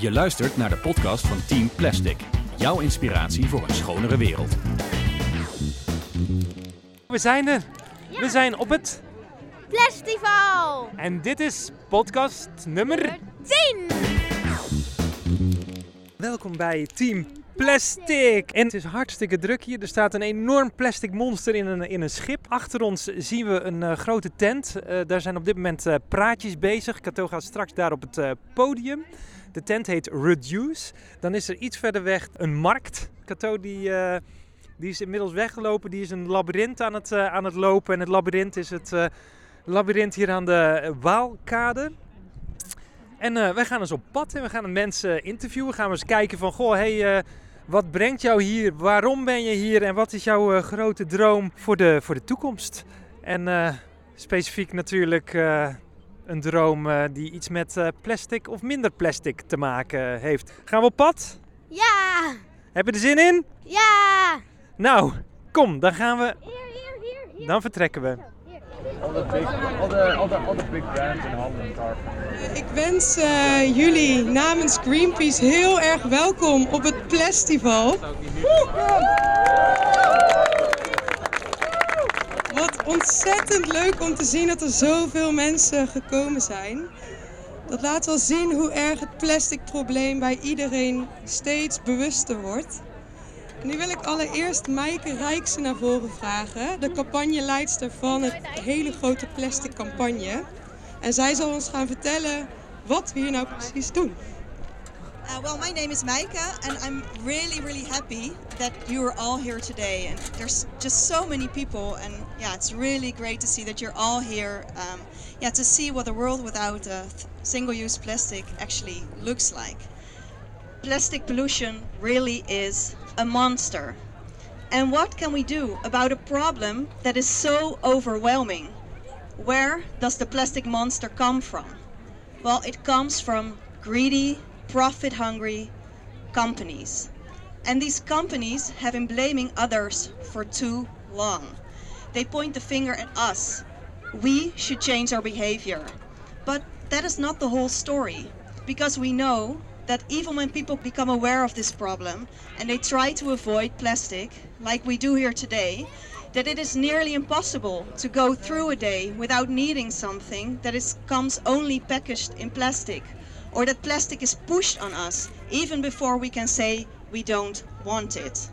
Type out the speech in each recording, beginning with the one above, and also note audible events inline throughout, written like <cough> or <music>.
Je luistert naar de podcast van Team Plastic. Jouw inspiratie voor een schonere wereld. We zijn er. We zijn op het. Festival! En dit is podcast nummer 10! Welkom bij Team Plastic. En het is hartstikke druk hier. Er staat een enorm plastic monster in een, in een schip. Achter ons zien we een eh, grote tent. Eh, daar zijn op dit moment eh, praatjes bezig. Kato gaat straks daar op het podium. De tent heet Reduce. Dan is er iets verder weg een markt. Kato die, eh, die is inmiddels weggelopen. Die is een labyrint aan het, eh, aan het lopen. En het labyrint is het eh labyrint hier aan de Waalkade. En wij gaan eens op pad en we gaan mensen interviewen. Gaan we eens kijken van, goh, hey, wat brengt jou hier? Waarom ben je hier? En wat is jouw grote droom voor de, voor de toekomst? En specifiek natuurlijk een droom eh, die iets met eh, plastic of minder plastic te maken heeft. Gaan we op pad? Ja! Heb je er zin in? Ja! Nou, kom, dan gaan we, Hier, hier, hier, hier. dan vertrekken we. all the big, all the, all the, all the big brands in Holland are from Ik wens eh, jullie namens Greenpeace heel erg welkom op het Plastival. Wat ontzettend leuk om te zien dat er zoveel mensen gekomen zijn. Dat laat wel zien hoe erg het plastic probleem bij iedereen steeds bewuster wordt. Nu wil ik allereerst Maaike Rijksen naar voren vragen, de campagneleidster van het hele grote plastic campagne. En zij zal ons gaan vertellen wat we hier nou precies doen. Uh, well, my name is Maika, and I'm really, really happy that you are all here today. And there's just so many people, and yeah, it's really great to see that you're all here. Um, yeah, to see what a world without uh, single-use plastic actually looks like. Plastic pollution really is a monster. And what can we do about a problem that is so overwhelming? Where does the plastic monster come from? Well, it comes from greedy, profit hungry companies. And these companies have been blaming others for too long. They point the finger at us. We should change our behavior. But that is not the whole story. Because we know that even when people become aware of this problem and they try to avoid plastic, like we do here today, that it is nearly impossible to go through a day without needing something that is, comes only packaged in plastic, or that plastic is pushed on us even before we can say we don't want it.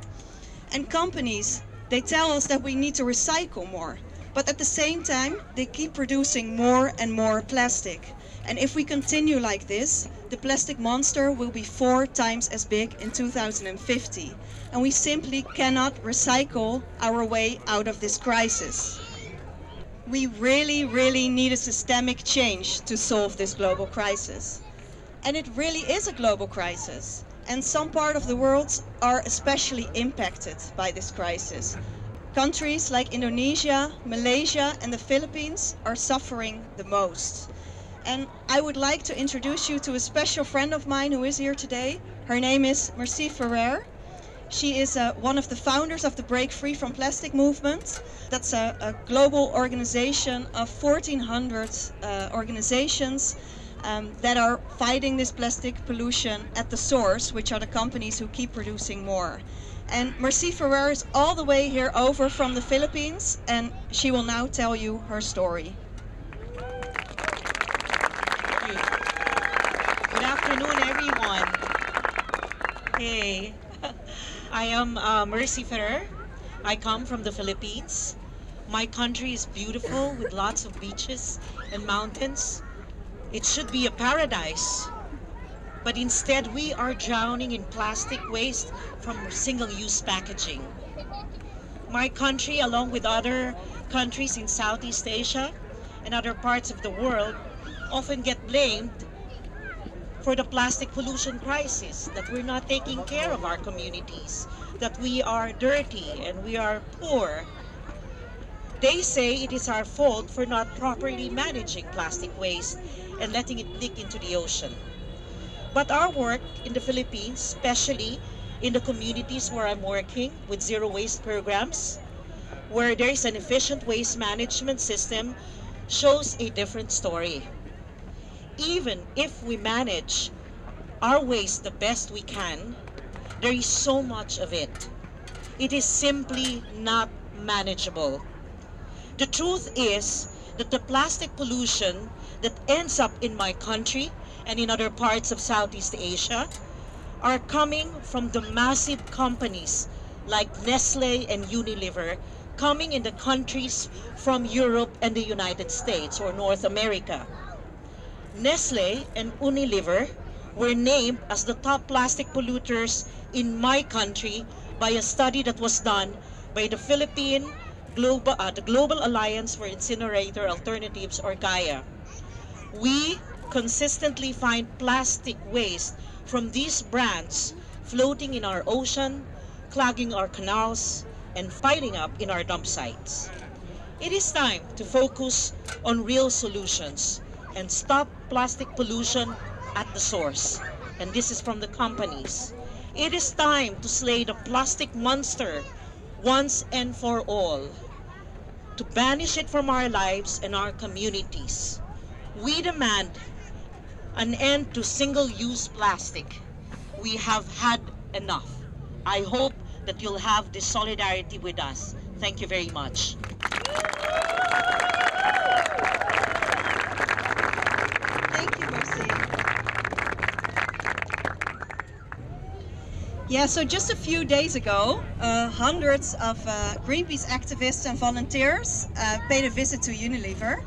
And companies, they tell us that we need to recycle more, but at the same time, they keep producing more and more plastic. And if we continue like this, the plastic monster will be four times as big in 2050. And we simply cannot recycle our way out of this crisis. We really, really need a systemic change to solve this global crisis. And it really is a global crisis. And some part of the world are especially impacted by this crisis. Countries like Indonesia, Malaysia, and the Philippines are suffering the most. And I would like to introduce you to a special friend of mine who is here today. Her name is Merci Ferrer. She is uh, one of the founders of the Break Free from Plastic movement. That's a, a global organization of 1,400 uh, organizations um, that are fighting this plastic pollution at the source, which are the companies who keep producing more. And Merci Ferrer is all the way here over from the Philippines, and she will now tell you her story. Good afternoon, everyone. Hey, <laughs> I am uh, Mercy Ferrer. I come from the Philippines. My country is beautiful with lots of beaches and mountains. It should be a paradise. But instead, we are drowning in plastic waste from single use packaging. My country, along with other countries in Southeast Asia and other parts of the world, often get blamed for the plastic pollution crisis, that we're not taking care of our communities, that we are dirty and we are poor. They say it is our fault for not properly managing plastic waste and letting it leak into the ocean. But our work in the Philippines, especially in the communities where I'm working with zero waste programs, where there is an efficient waste management system, shows a different story even if we manage our waste the best we can, there is so much of it. It is simply not manageable. The truth is that the plastic pollution that ends up in my country and in other parts of Southeast Asia are coming from the massive companies like Nestle and Unilever coming in the countries from Europe and the United States or North America. Nestle and Unilever were named as the top plastic polluters in my country by a study that was done by the Philippine Global, uh, the Global Alliance for Incinerator Alternatives or GAIA. We consistently find plastic waste from these brands floating in our ocean, clogging our canals, and piling up in our dump sites. It is time to focus on real solutions and stop plastic pollution at the source. And this is from the companies. It is time to slay the plastic monster once and for all, to banish it from our lives and our communities. We demand an end to single use plastic. We have had enough. I hope that you'll have this solidarity with us. Thank you very much. Thank you, Mercy. Yeah, so just a few days ago, uh, hundreds of uh, Greenpeace activists and volunteers uh, paid a visit to Unilever.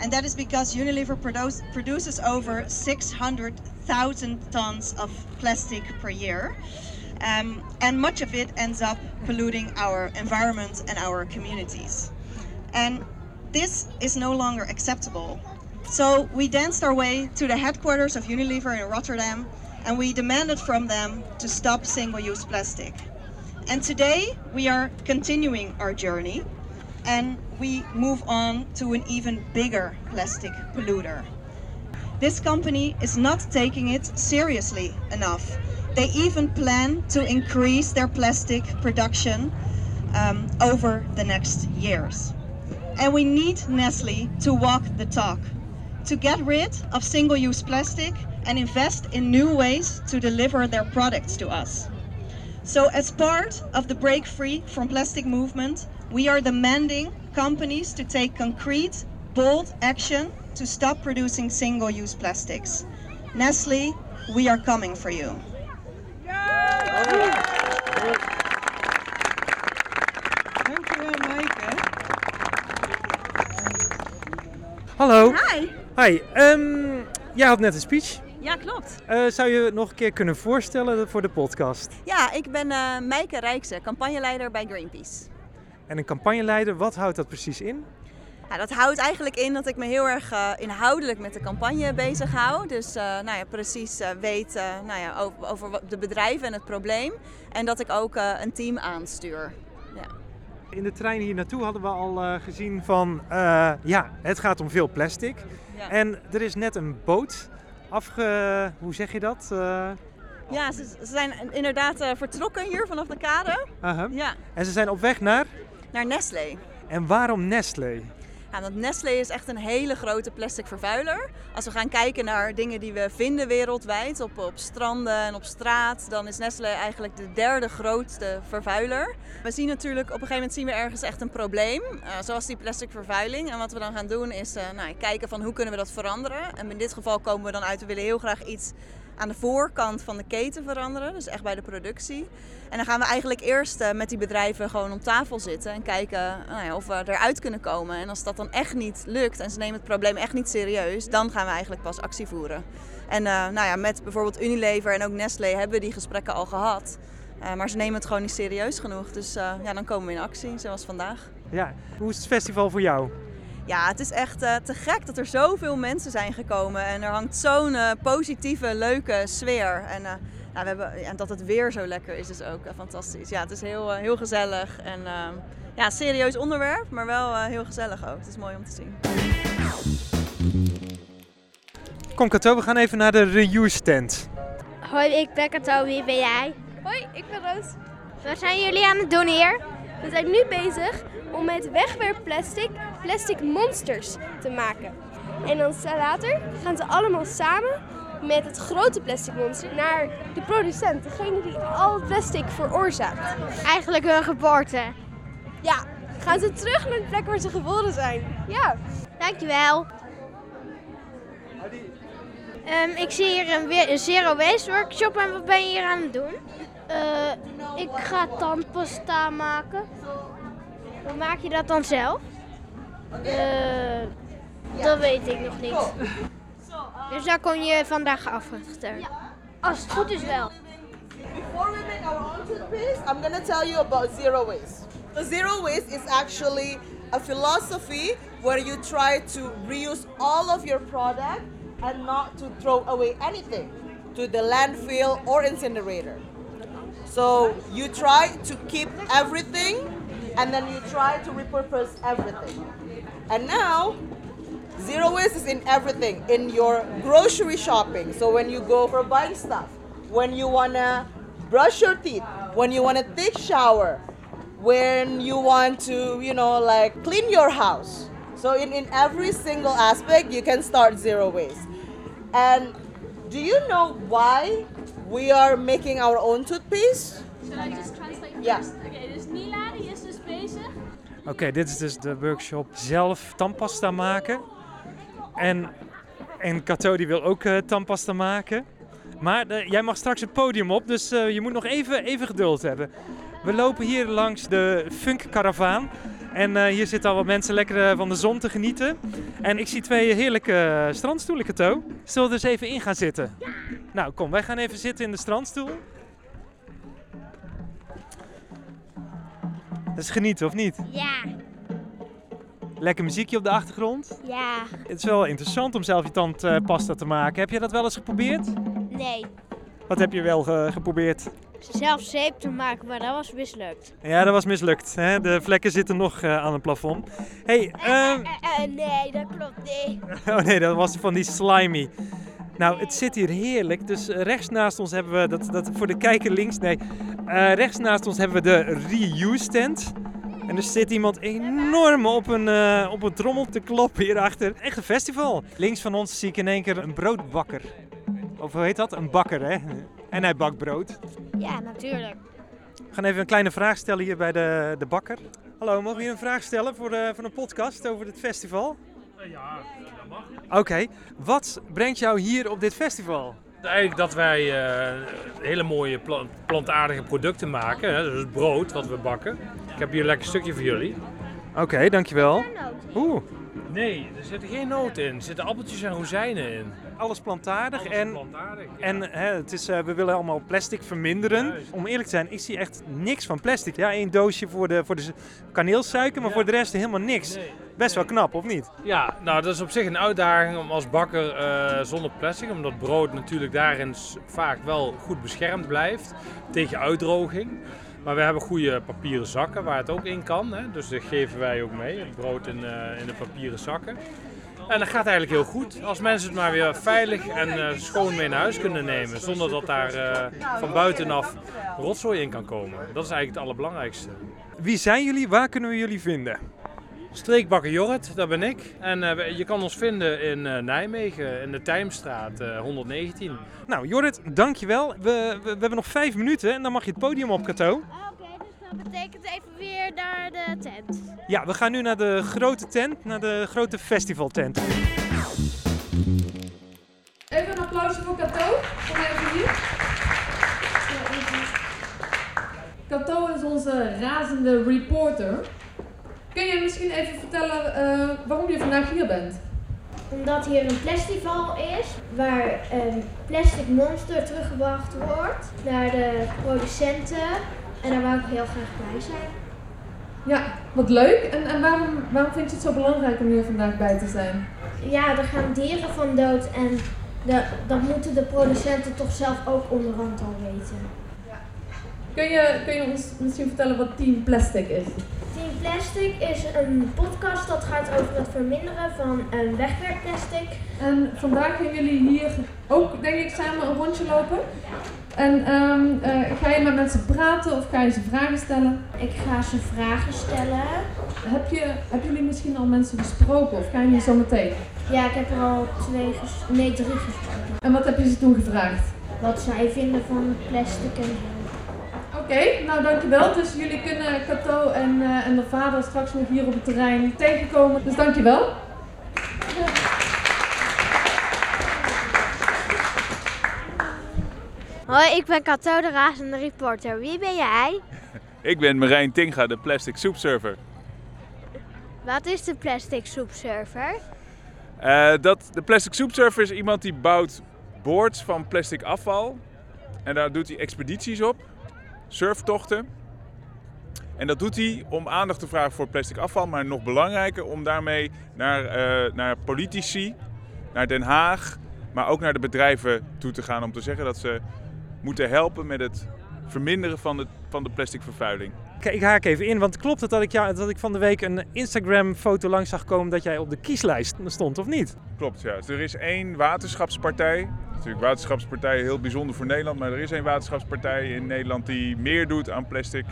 And that is because Unilever produce, produces over 600,000 tons of plastic per year. Um, and much of it ends up polluting our environment and our communities. And this is no longer acceptable. So we danced our way to the headquarters of Unilever in Rotterdam and we demanded from them to stop single use plastic. And today we are continuing our journey and we move on to an even bigger plastic polluter. This company is not taking it seriously enough. They even plan to increase their plastic production um, over the next years. And we need Nestle to walk the talk, to get rid of single use plastic and invest in new ways to deliver their products to us. So, as part of the Break Free from Plastic movement, we are demanding companies to take concrete, bold action to stop producing single use plastics. Nestle, we are coming for you. Dankjewel, Maaike. Hallo. Hi. Hi. ehm, jij had net een speech. Ja, klopt. Eh, zou je het nog een keer kunnen voorstellen voor de podcast? Ja, ik ben eh Meike Rijkse, campagneleider bij Greenpeace. En een campagneleider, wat houdt dat precies in? Ja, dat houdt eigenlijk in dat ik me heel erg eh, inhoudelijk met de campagne bezig hou. Dus eh, nou ja, precies eh, weet nou ja, over, over de bedrijven en het probleem. En dat ik ook een team aanstuur. Ja. In de trein hier naartoe hadden we al gezien van, ja, het gaat om veel plastic. Ja. En er is net een boot afge... Hoe zeg je dat? Ja, ze, ze zijn inderdaad vertrokken hier vanaf de kade. aha. Ja, En ze zijn op weg naar... naar Nestlé. En waarom Nestlé? Ja, want Nestlé is echt een hele grote plastic vervuiler. Als we gaan kijken naar dingen die we vinden wereldwijd, op, op stranden en op straat, dan is Nestlé eigenlijk de derde grootste vervuiler. We zien natuurlijk, op een gegeven moment zien we ergens echt een probleem, eh, zoals die plastic vervuiling. En wat we dan gaan doen is eh, nou, kijken van hoe kunnen we dat veranderen. En in dit geval komen we dan uit, we willen heel graag iets aan de voorkant van de keten veranderen, dus echt bij de productie. En dan gaan we eigenlijk eerst eh, met die bedrijven gewoon om tafel zitten en kijken nou ja, of we eruit kunnen komen. En als dat dan echt niet lukt en ze nemen het probleem echt niet serieus, dan gaan we eigenlijk pas actie voeren. En eh, nou ja, met bijvoorbeeld Unilever en ook Nestlé hebben we die gesprekken al gehad. Eh, maar ze nemen het gewoon niet serieus genoeg. Dus eh, ja, dan komen we in actie, zoals vandaag. Ja, hoe is het festival voor jou? Ja, het is echt eh, te gek dat er zoveel mensen zijn gekomen. En er hangt zo'n eh, positieve, leuke sfeer. En eh, nou, we hebben, ja, dat het weer zo lekker is, is ook fantastisch. Ja, het is heel, heel gezellig. En ehm, ja, serieus onderwerp, maar wel eh, heel gezellig ook. Het is mooi om te zien. Kom Kato, we gaan even naar de reuse tent. Hoi, ik ben Kato. Wie ben jij? Hoi, ik ben Roos. Wat zijn jullie aan het doen hier? We zijn nu bezig om met wegwerpplastic plastic monsters te maken. En dan later gaan ze allemaal samen met het grote plastic monster naar de producent, degene die al het plastic veroorzaakt. Eigenlijk hun geboorte. Ja, gaan ze terug naar de plek waar ze geboren zijn. Ja. Dankjewel. Ehm, ik zie hier een, weer een zero waste workshop en wat ben je hier aan het doen? Eh, ik ga tandpasta maken. Hoe maak je dat dan zelf? Eh, dat weet ik nog niet. Dus daar kom je vandaag achter. Als het goed is wel. Before we make our own toothpaste, I'm going to tell you about zero waste. So zero waste is actually a philosophy where you try to reuse all of your product and not to throw away anything to the landfill or incinerator. So you try to keep everything and then you try to repurpose everything. And now Zero waste is in everything, in your grocery shopping. So when you go for buying stuff, when you wanna brush your teeth, when you wanna take shower, when you want to, you know, like clean your house. So in, in every single aspect, you can start zero waste. And do you know why we are making our own toothpaste? Should I just translate Ja. first? Oké, dit is dus de workshop zelf tandpasta maken. En, en Kato die wil ook eh, tandpasta maken. Maar jij mag straks het podium op, dus eh, je moet nog even, even geduld hebben. We lopen hier langs de Funk Caravaan. En eh, hier zitten al wat mensen lekker van de zon te genieten. En ik zie twee heerlijke strandstoelen, Kato. Zullen we eens even in gaan zitten? Nou, kom, wij gaan even zitten in de strandstoel. Is genieten, of niet? Ja. Lekker muziekje op de achtergrond. Ja. Het is wel interessant om zelf je tandpasta te maken. Heb je dat wel eens geprobeerd? Nee. Wat heb je wel ge- geprobeerd? Zelf zeep te maken, maar dat was mislukt. Ja, dat was mislukt. Hè? De vlekken zitten nog eh, aan het plafond. hey, ehm, Eh, eh, nee, dat klopt niet. <laughs> oh nee, dat was van die slimy. Nou, het zit hier heerlijk. Dus eh, rechts naast ons hebben we, dat, dat voor de kijker links, nee. Eh, rechts naast ons hebben we de reuse tent. En er zit iemand enorm op een, eh, op een trommel te kloppen hierachter. Echt een festival. Links van ons zie ik in één keer een broodbakker. Of hoe heet dat? Een bakker, hè? En hij bakt brood. Ja, natuurlijk. We gaan even een kleine vraag stellen hier bij de, de bakker. Hallo, mogen we hier een vraag stellen voor, de, voor een podcast over het festival? Ja, Oké, wat brengt jou hier op dit festival? Eigenlijk dat wij eh, hele mooie pla- plantaardige producten maken. Hè? Dus het brood wat we bakken. Ik heb hier een lekker stukje voor jullie. Oké, dankjewel. Oeh. Nee, er zitten geen noten in. Er zitten appeltjes en rozijnen in. Alles plantaardig Alles en, plantaardig, ja. en hè, het is, eh, we willen allemaal plastic verminderen. Om eerlijk te zijn, ik zie echt niks van plastic. Ja, één doosje voor de, voor de kaneelsuiker, maar voor de rest helemaal niks. Best wel knap, of niet? Ja, nou dat is op zich een uitdaging om als bakker eh, zonder plastic, omdat brood natuurlijk daarin vaak wel goed beschermd blijft tegen uitdroging. Maar we hebben goede papieren zakken waar het ook in kan, hè? dus dat geven wij ook mee, het brood in, eh, in de papieren zakken. En dat gaat eigenlijk heel goed. Als mensen het maar weer veilig en eh, schoon mee naar huis kunnen nemen, zonder dat daar van buitenaf rotzooi in kan komen. Dat is eigenlijk het allerbelangrijkste. Wie zijn jullie? Waar kunnen we jullie vinden? Streekbakker Jorrit, dat ben ik. En eh, je kan ons vinden in eh, Nijmegen, in de Tijmstraat eh, 119. Nou, Jorrit, dankjewel. We, we, we hebben nog vijf minuten en dan mag je het podium op, Kato. Dat betekent even weer naar de tent. Ja, we gaan nu naar de grote tent, naar de grote festivaltent. Even een applausje voor Kato. Kom even hier. Kato is onze razende reporter. Kun je misschien even vertellen eh, waarom je vandaag hier bent? Omdat hier een festival is waar een plastic monster teruggebracht wordt naar de producenten. En daar wou ik heel graag bij zijn. Ja, wat leuk. En, en waarom, waarom vind je het zo belangrijk om hier vandaag bij te zijn? Ja, er gaan dieren van dood en de, dat moeten de producenten toch zelf ook onderhand al weten. Kun je, kun je ons misschien vertellen wat Team Plastic is? Team Plastic is een podcast dat gaat over het verminderen van een wegwerpplastic. En vandaag gaan jullie hier ook, denk ik, samen een rondje lopen. En ehm, eh, ga je met mensen praten of ga je ze vragen stellen? Ik ga ze vragen stellen. Heb je, hebben jullie misschien al mensen gesproken of ga je die zo meteen? Ja, ik heb er al twee, nee drie gesproken. En wat heb je ze toen gevraagd? Wat zij vinden van plastic en Oké, nou dankjewel. Dus jullie kunnen Cato en, eh, en de vader straks nog hier op het terrein tegenkomen. Dus dankjewel. Hoi, ik ben Kato de razende reporter. Wie ben jij? Ik ben Marijn Tinga, de plastic soepsurfer. Wat is de plastic soepsurfer? Eh, dat, de plastic soepsurfer is iemand die bouwt boards van plastic afval. En daar doet hij expedities op, surftochten. En dat doet hij om aandacht te vragen voor plastic afval, maar nog belangrijker om daarmee naar, eh, naar politici, naar Den Haag, maar ook naar de bedrijven toe te gaan om te zeggen dat ze moeten helpen met het verminderen van de, van de plastic vervuiling. Kijk, ik haak even in, want klopt het dat ik, jou, dat ik van de week een Instagram-foto langs zag komen dat jij op de kieslijst stond, of niet? Klopt, ja. Dus er is één waterschapspartij. Natuurlijk, waterschapspartij heel bijzonder voor Nederland, maar er is één waterschapspartij in Nederland die meer doet aan plastic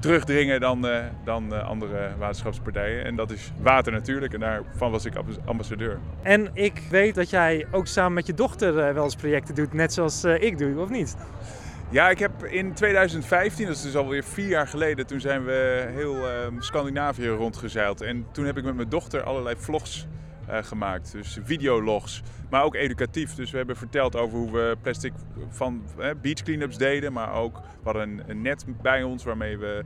terugdringen dan, eh, dan eh, andere waterschapspartijen. En dat is water natuurlijk en daarvan was ik ambas- ambassadeur. En ik weet dat jij ook samen met je dochter eh, wel eens projecten doet, net zoals ik doe, of niet? Ja, ik heb in 2015, dat is dus alweer vier jaar geleden, toen zijn we heel eh, Scandinavië rondgezeild. En toen heb ik met mijn dochter allerlei vlogs gemaakt. Dus videologs, maar ook educatief. Dus we hebben verteld over hoe we plastic van eh, beach cleanups deden. Maar ook, we hadden een, net bij ons waarmee we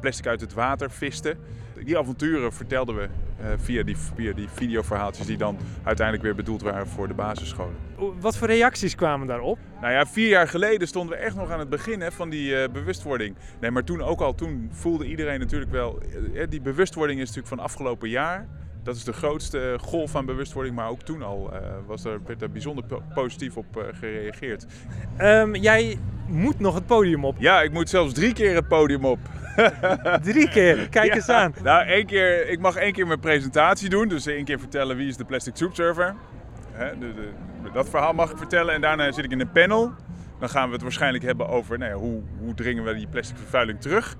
plastic uit het water visten. Die avonturen vertelden we eh, via, die, via die videoverhaaltjes die dan uiteindelijk weer bedoeld waren voor de basisscholen. Wat voor reacties kwamen daarop? Nou ja, vier jaar geleden stonden we echt nog aan het begin hè, van die eh, bewustwording. Nee, maar toen ook al, toen voelde iedereen natuurlijk wel... eh, die bewustwording is natuurlijk van afgelopen jaar. Dat is de grootste golf van bewustwording, maar ook toen al eh, was er, werd er bijzonder po- positief op eh, gereageerd. Ehm, jij moet nog het podium op. Ja, ik moet zelfs drie keer het podium op. <laughs> Drie keer? Kijk Ja. eens aan. Nou, één keer, ik mag één keer mijn presentatie doen. Dus één keer vertellen wie is de plastic soup server. Hè, de, de, dat verhaal mag ik vertellen. En daarna zit ik in een panel. Dan gaan we het waarschijnlijk hebben over nou ja, hoe, hoe dringen we die plastic vervuiling terug.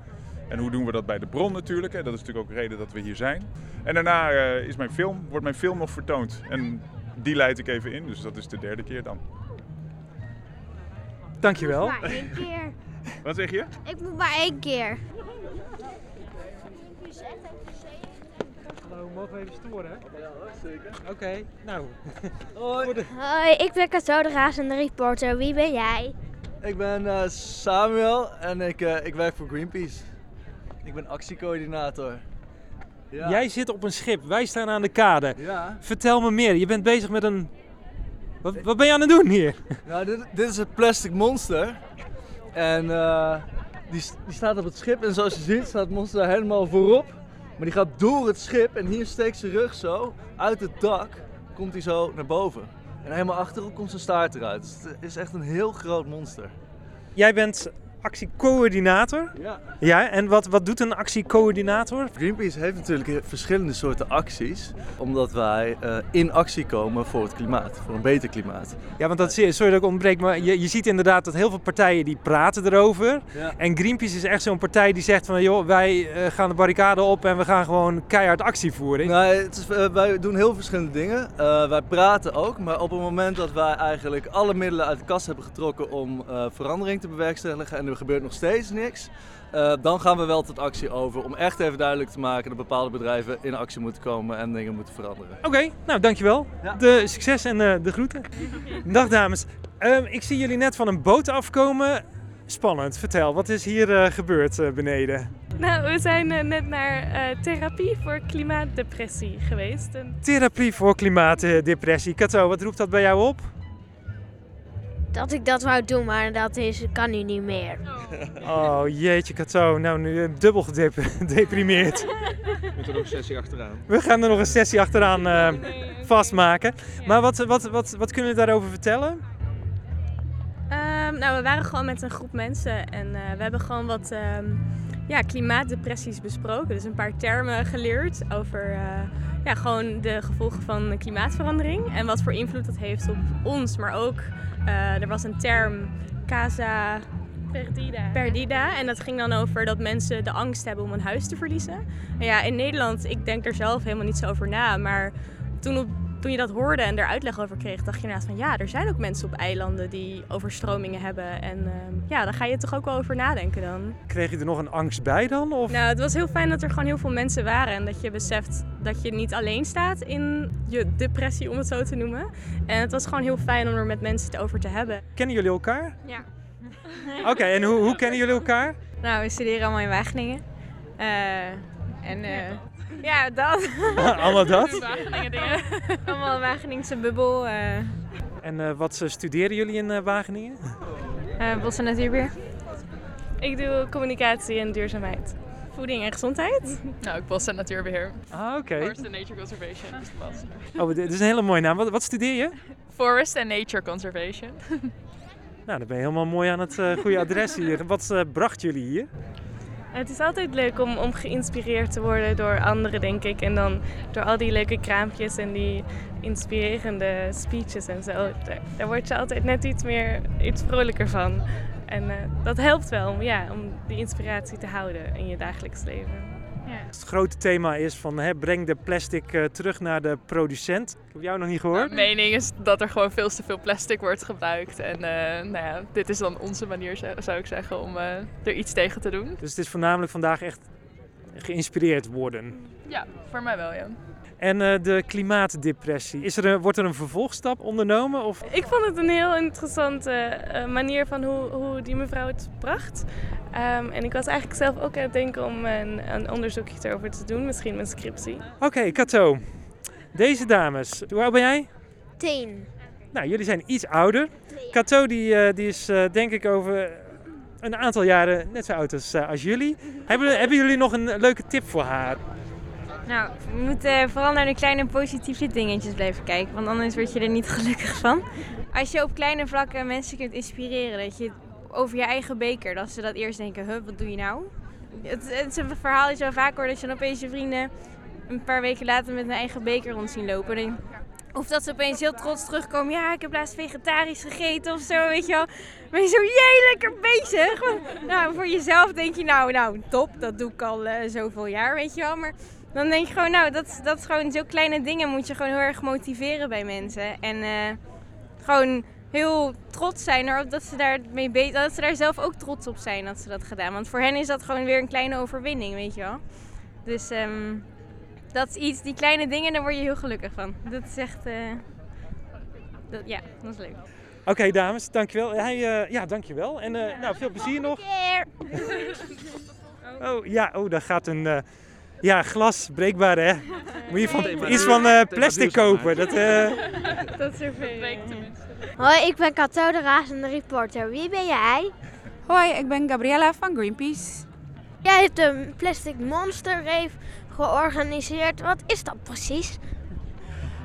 En hoe doen we dat bij de bron natuurlijk. Hè. Dat is natuurlijk ook de reden dat we hier zijn. En daarna eh, is mijn film, wordt mijn film nog vertoond. En die leid ik even in. Dus dat is de derde keer dan. Dankjewel. Maar één keer. <laughs> Wat zeg je? Ik moet maar één keer. Hallo, mogen we even storen? Ja, zeker. Oké, nou. Hoi. Hoi, ik ben Kato de razende reporter. Wie ben jij? Ik ben eh, Samuel en ik, eh, ik werk voor Greenpeace. Ik ben actiecoördinator. Ja. Jij zit op een schip, wij staan aan de kade. Ja. Vertel me meer, je bent bezig met een... Wat, wat ben je aan het doen hier? Nou, dit, dit is het Plastic Monster. En eh, die, die staat op het schip en zoals je ziet staat het monster helemaal voorop. Maar die gaat door het schip en hier steekt zijn rug zo uit het dak, komt hij zo naar boven. En helemaal achterop komt zijn staart eruit. Dus het is echt een heel groot monster. Jij bent actiecoördinator? Ja. Ja, en wat, wat doet een actiecoördinator? Greenpeace heeft natuurlijk verschillende soorten acties, omdat wij eh, in actie komen voor het klimaat, voor een beter klimaat. Ja, want dat, sorry dat ik ontbreek, maar je, je ziet inderdaad dat heel veel partijen die praten erover. Ja. En Greenpeace is echt zo'n partij die zegt van, joh, wij eh, gaan de barricade op en we gaan gewoon keihard actie voeren. Nee, het is, eh, wij doen heel verschillende dingen. Wij praten ook, maar op het moment dat wij eigenlijk alle middelen uit de kast hebben getrokken om verandering te bewerkstelligen en er gebeurt nog steeds niks, eh, dan gaan we wel tot actie over om echt even duidelijk te maken dat bepaalde bedrijven in actie moeten komen en dingen moeten veranderen. Oké, nou dankjewel. De succes en eh, de groeten. Dag dames. Ehm, ik zie jullie net van een boot afkomen. Spannend, vertel, wat is hier eh, gebeurd eh, beneden? Nou, we zijn net naar eh, therapie voor klimaatdepressie geweest. En Therapie voor klimaatdepressie. Kato, wat roept dat bij jou op? Dat ik dat wou doen, maar dat is, kan nu niet meer. <laughs> Oh jeetje Kato, nou nu eh, dubbel <laughs> gedeprimeerd. Moet er nog een sessie achteraan. We gaan er nog een sessie achteraan eh, vastmaken. Maar wat, wat, wat, wat kunnen we daarover vertellen? Ehm, nou, we waren gewoon met een groep mensen en eh, we hebben gewoon wat ehm, ja, klimaatdepressies besproken. Dus een paar termen geleerd over eh, ja, gewoon de gevolgen van klimaatverandering en wat voor invloed dat heeft op ons. Maar ook, er was een term, casa Perdida. Perdida. En dat ging dan over dat mensen de angst hebben om een huis te verliezen. En ja, in Nederland, ik denk er zelf helemaal niet zo over na. Maar toen op toen je dat hoorde en er uitleg over kreeg, dacht je inderdaad van ja, er zijn ook mensen op eilanden die overstromingen hebben. En ehm, ja, daar ga je toch ook wel over nadenken dan. Kreeg je er nog een angst bij dan? Of? Nou, het was heel fijn dat er gewoon heel veel mensen waren en dat je beseft dat je niet alleen staat in je depressie, om het zo te noemen. En het was gewoon heel fijn om er met mensen het over te hebben. Kennen jullie elkaar? Ja. <laughs> Oké, en hoe, hoe kennen jullie elkaar? Nou, we studeren allemaal in Wageningen. Eh, en eh, ja, dat. <laughs> Allemaal dat? Wageningen dingen. <laughs> allemaal Wageningse bubbel. eh En eh, wat eh, studeren jullie in eh, Wageningen? eh, bos en natuurbeheer. Ik doe communicatie en duurzaamheid. Voeding en gezondheid. <laughs> Nou, ik bos en natuurbeheer. Ah, oké. Forest and Nature Conservation is bas. Oh, dit is een hele mooie naam. Wat, wat studeer je? Forest and Nature Conservation. Nou, dan ben je helemaal mooi aan het goede adres hier. Wat bracht jullie hier? Het is altijd leuk om, om geïnspireerd te worden door anderen, denk ik. En dan door al die leuke kraampjes en die inspirerende speeches en zo. Daar, word je altijd net iets meer, iets vrolijker van. En eh, dat helpt wel om, ja, om die inspiratie te houden in je dagelijks leven. Het grote thema is van hè, breng de plastic eh, terug naar de producent. Ik heb jou nog niet gehoord. Mijn mening is dat er gewoon veel te veel plastic wordt gebruikt. En eh, nou ja, dit is dan onze manier, zou ik zeggen, om eh, er iets tegen te doen. Dus het is voornamelijk vandaag echt geïnspireerd worden. Ja, voor mij wel, ja. En eh, de klimaatdepressie. Is er een, wordt er een vervolgstap ondernomen? Of? Ik vond het een heel interessante eh, manier van hoe, hoe die mevrouw het bracht. Ehm, en ik was eigenlijk zelf ook aan het denken om een, een onderzoekje erover te doen, misschien mijn scriptie. Oké, Kato. Deze dames, hoe oud ben jij? Tien. Nou, jullie zijn iets ouder. Kato die, eh, die is eh, denk ik over een aantal jaren net zo oud als, eh, als jullie. Hebben, hebben jullie nog een leuke tip voor haar? Nou, we moeten vooral naar de kleine positieve dingetjes blijven kijken, want anders word je er niet <laughs> gelukkig van. Als je op kleine vlakken mensen kunt inspireren, dat je over je eigen beker, dat ze dat eerst denken, huh, wat doe je nou? Het, het is een verhaal dat je wel vaak hoort, dat je dan opeens je vrienden een paar weken later met een eigen beker rond zien lopen. Of dat ze opeens heel trots terugkomen, ja, ik heb laatst vegetarisch gegeten of zo, weet je wel. Ben je zo, jee, lekker bezig. <laughs> Nou, voor jezelf denk je, nou, nou, top, dat doe ik al eh, zoveel jaar, weet je wel. Maar dan denk je gewoon, nou, dat, dat is gewoon zo kleine dingen moet je gewoon heel erg motiveren bij mensen. En eh, gewoon heel trots zijn erop dat ze, daar mee be- dat ze daar zelf ook trots op zijn dat ze dat gedaan. Want voor hen is dat gewoon weer een kleine overwinning, weet je wel. Dus ehm, dat is iets, die kleine dingen, daar word je heel gelukkig van. Dat is echt, eh, dat, ja, dat is leuk. Oké, dames, dankjewel. Hij, eh, ja, dankjewel. En eh, nou, veel plezier nog. <laughs> Oh, ja, oh, daar gaat een ja, glas breekbaar, hè? Moet je van, iets van eh, plastic kopen. Dat, eh, <laughs> Dat is zoveel. Hoi, ik ben Kato de razende reporter. Wie ben jij? Hoi, ik ben Gabriella van Greenpeace. Jij hebt een Plastic Monster Rave georganiseerd. Wat is dat precies?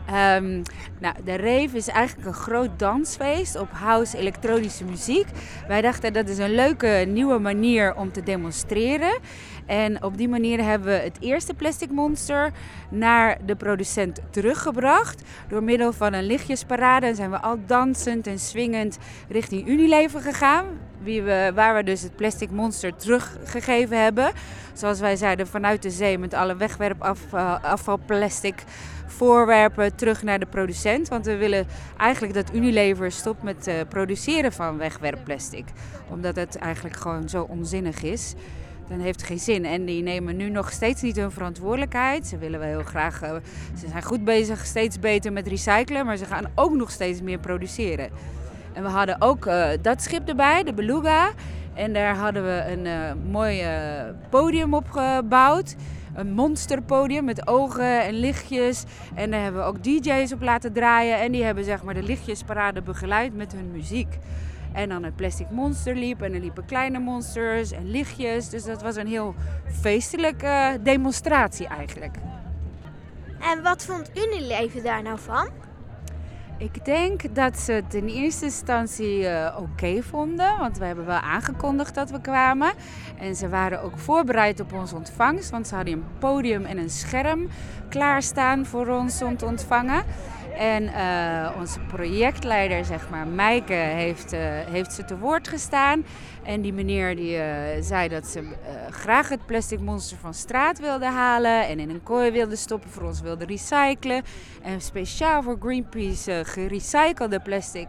Ehm, nou, de rave is eigenlijk een groot dansfeest op house elektronische muziek. Wij dachten dat is een leuke nieuwe manier om te demonstreren. En op die manier hebben we het eerste Plastic Monster naar de producent teruggebracht. Door middel van een lichtjesparade zijn we al dansend en swingend richting Unilever gegaan. Wie we, waar we dus het Plastic Monster teruggegeven hebben. Zoals wij zeiden, vanuit de zee met alle wegwerpafvalplastic voorwerpen terug naar de producent. Want we willen eigenlijk dat Unilever stopt met het produceren van wegwerpplastic. Omdat het eigenlijk gewoon zo onzinnig is. Dan heeft geen zin. En die nemen nu nog steeds niet hun verantwoordelijkheid. Ze willen wel heel graag. eh, ze zijn goed bezig, steeds beter met recyclen. Maar ze gaan ook nog steeds meer produceren. En we hadden ook eh, dat schip erbij, de Beluga. En daar hadden we een eh, mooi podium op gebouwd. Een monsterpodium met ogen en lichtjes. En daar hebben we ook DJ's op laten draaien. En die hebben zeg maar de lichtjesparade begeleid met hun muziek. En dan het Plastic Monster liep. En er liepen kleine monsters en lichtjes. Dus dat was een heel feestelijke demonstratie eigenlijk. En wat vond Unilever daar nou van? Ik denk dat ze het in eerste instantie eh, oké vonden, want we hebben wel aangekondigd dat we kwamen. En ze waren ook voorbereid op onze ontvangst, want ze hadden een podium en een scherm klaarstaan voor ons om te ontvangen. En uh, onze projectleider, zeg maar, Maaike, heeft, uh, heeft ze te woord gestaan. En die meneer die, uh, zei dat ze graag het plastic monster van straat wilde halen. En in een kooi wilde stoppen, voor ons wilde recyclen. En speciaal voor Greenpeace gerecyclede plastic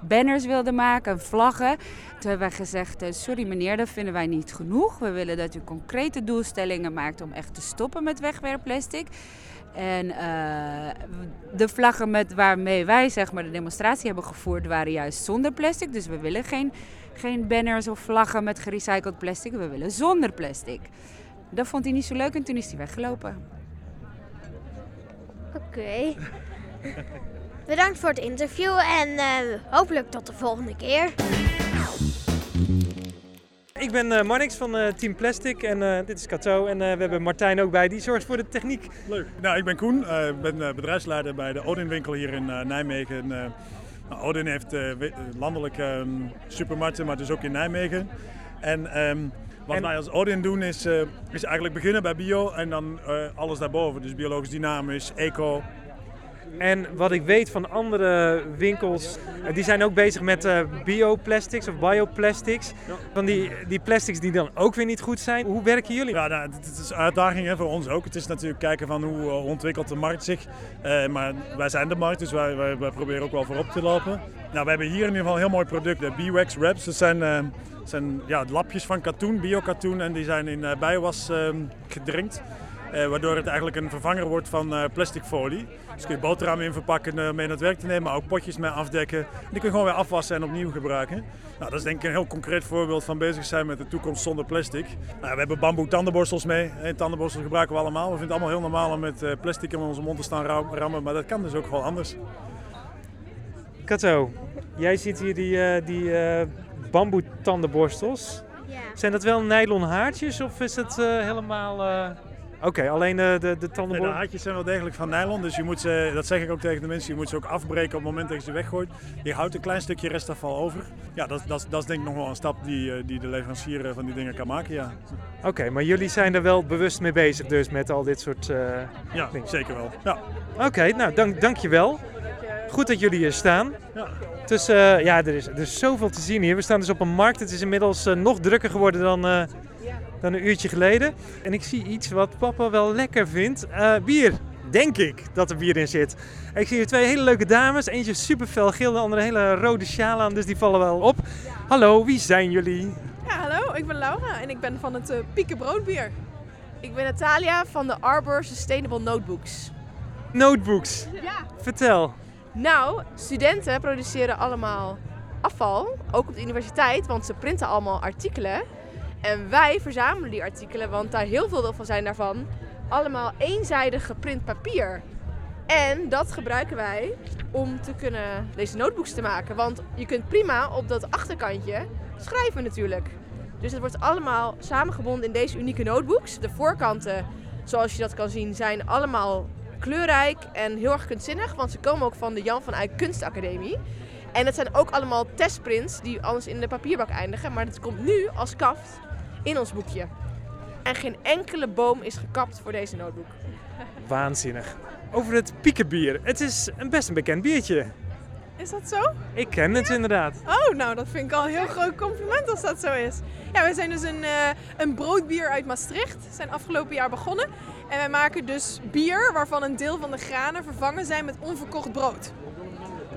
banners wilde maken, vlaggen. Toen hebben wij gezegd, sorry meneer, dat vinden wij niet genoeg. We willen dat u concrete doelstellingen maakt om echt te stoppen met wegwerpplastic. En uh, de vlaggen met waarmee wij zeg maar, de demonstratie hebben gevoerd waren juist zonder plastic. Dus we willen geen, geen banners of vlaggen met gerecycled plastic. We willen zonder plastic. Dat vond hij niet zo leuk en toen is hij weggelopen. Oké. Bedankt voor het interview en uh, hopelijk tot de volgende keer. Ik ben uh, Marnix van uh, Team Plastic en uh, dit is Kato. En we hebben Martijn ook bij, die zorgt voor de techniek. Leuk. Nou, ik ben Koen, ik ben bedrijfsleider bij de Odin winkel hier in Nijmegen. nou, Odin heeft landelijk um, supermarkten, maar dus ook in Nijmegen. En um, wat en... wij als Odin doen is, is eigenlijk beginnen bij bio en dan alles daarboven. Dus biologisch dynamisch, eco, en wat ik weet van andere winkels, eh, die zijn ook bezig met uh, bioplastics of bioplastics. Van die, die plastics die dan ook weer niet goed zijn. Hoe werken jullie? Ja, nou, het is een uitdaging hè, voor ons ook. Het is natuurlijk kijken van hoe uh, ontwikkelt de markt zich. Uh, maar wij zijn de markt, dus wij, wij, wij, proberen ook wel voorop te lopen. Nou, we hebben hier in ieder geval een heel mooi product, de B-Wax Wraps. Dat zijn, zijn ja, lapjes van katoen, bio-katoen. En die zijn in bijwas ehm, gedrinkt. Uh, waardoor het eigenlijk een vervanger wordt van uh, plastic folie. Dus kun je boterhammen in verpakken, uh, mee naar het werk te nemen, maar ook potjes mee afdekken. Die kun je gewoon weer afwassen en opnieuw gebruiken. Nou, dat is denk ik een heel concreet voorbeeld van bezig zijn met de toekomst zonder plastic. Nou, we hebben bamboe tandenborstels mee. En tandenborstels gebruiken we allemaal. We vinden het allemaal heel normaal om met plastic in onze mond te staan rammen, maar dat kan dus ook gewoon anders. Kato, jij ziet hier die, die bamboe tandenborstels. Ja. Zijn dat wel nylon haartjes of is het helemaal... Oké, alleen de, de, de tandenborstel? de haartjes zijn wel degelijk van nylon, dus je moet ze, dat zeg ik ook tegen de mensen, je moet ze ook afbreken op het moment dat je ze weggooit. Je houdt een klein stukje restafval over. Ja, dat, dat, dat is denk ik nog wel een stap die, eh, die de leverancier eh, van die dingen kan maken, ja. Oké, maar jullie zijn er wel bewust mee bezig dus met al dit soort uh, ja, dingen? zeker wel. Ja. Oké, nou dank, dankjewel. Goed dat jullie hier staan. Ja. Dus uh, ja, er is, er is zoveel te zien hier. We staan dus op een markt. Het is inmiddels uh, nog drukker geworden dan dan een uurtje geleden. En ik zie iets wat papa wel lekker vindt. Uh, bier, denk ik dat er bier in zit. ik zie hier twee hele leuke dames. Eentje super fel geel, de andere hele rode sjaal aan. Dus die vallen wel op. Hallo, wie zijn jullie? Ja, hallo. Ik ben Laura en ik ben van het uh, Pieken Broodbier. Ik ben Natalia van de Arbor Sustainable Notebooks. Notebooks? Ja. Vertel. Nou, studenten produceren allemaal afval, ook op de universiteit, want ze printen allemaal artikelen. En wij verzamelen die artikelen, want daar heel veel van zijn daarvan allemaal eenzijdig geprint papier. En dat gebruiken wij om te kunnen deze notebooks te maken. Want je kunt prima op dat achterkantje schrijven natuurlijk. Dus het wordt allemaal samengebonden in deze unieke notebooks. De voorkanten, zoals je dat kan zien, zijn allemaal kleurrijk en heel erg kunstzinnig. Want ze komen ook van de Jan van Eyck Kunstacademie. En het zijn ook allemaal testprints die anders in de papierbak eindigen. Maar het komt nu als kaft in ons boekje. En geen enkele boom is gekapt voor deze notebook. Waanzinnig. Over het piekenbier. Het is een best een bekend biertje. Is dat zo? Ik ken het inderdaad. Oh, nou dat vind ik al een heel groot compliment als dat zo is. Ja, we zijn dus een, uh, een broodbier uit Maastricht. We zijn afgelopen jaar begonnen. En wij maken dus bier waarvan een deel van de granen vervangen zijn met onverkocht brood.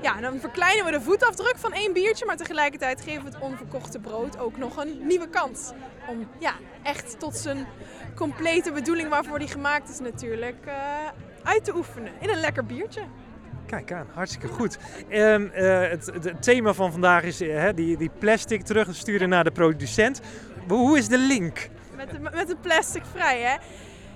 Ja, dan verkleinen we de voetafdruk van één biertje, maar tegelijkertijd geven we het onverkochte brood ook nog een nieuwe kans. Om ja, echt tot zijn complete bedoeling waarvoor die gemaakt is natuurlijk uh, uit te oefenen in een lekker biertje. Kijk aan, hartstikke goed. Um, uh, het, het, thema van vandaag is uh, die, die plastic terugsturen naar de producent. Hoe is de link? Met de, met de plastic vrij, hè?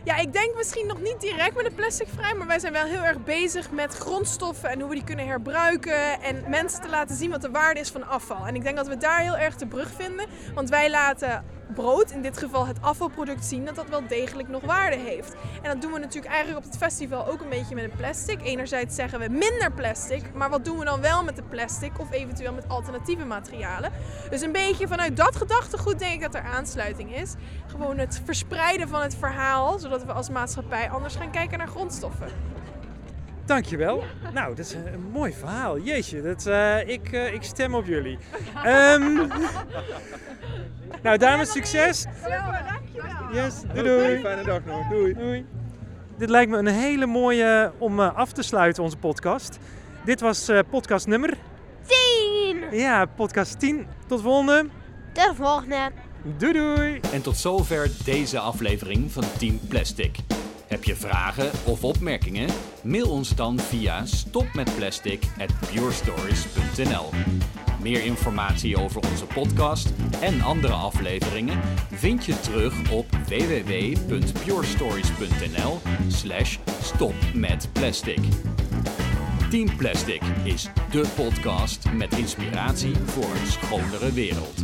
Ja, ik denk misschien nog niet direct met de plastic vrij, maar wij zijn wel heel erg bezig met grondstoffen en hoe we die kunnen herbruiken en mensen te laten zien wat de waarde is van afval. En ik denk dat we daar heel erg de brug vinden, want wij laten brood, in dit geval het afvalproduct, zien dat dat wel degelijk nog waarde heeft. En dat doen we natuurlijk eigenlijk op het festival ook een beetje met een plastic. Enerzijds zeggen we minder plastic, maar wat doen we dan wel met de plastic of eventueel met alternatieve materialen? Dus een beetje vanuit dat gedachtegoed denk ik dat er aansluiting is. Gewoon het verspreiden van het verhaal, zodat we als maatschappij anders gaan kijken naar grondstoffen. Dankjewel. Nou, dat is een, een mooi verhaal. Jeetje, dat, eh, ik, eh, ik stem op jullie. <laughs> Ehm, nou, dames, succes. Yes, doei doei. Fijne dag nog. Doei. Doei. Dit lijkt me een hele mooie om eh, af te sluiten, onze podcast. Dit was eh, podcast nummer 10. Ja, podcast 10. Tot volgende. Tot de volgende. Doei doei. En tot zover deze aflevering van Team Plastic. Heb je vragen of opmerkingen? Mail ons dan via stopmetplastic@purestories.nl. Meer informatie over onze podcast en andere afleveringen vind je terug op www.purestories.nl/slash stopmetplastic. Team Plastic is de podcast met inspiratie voor een schonere wereld.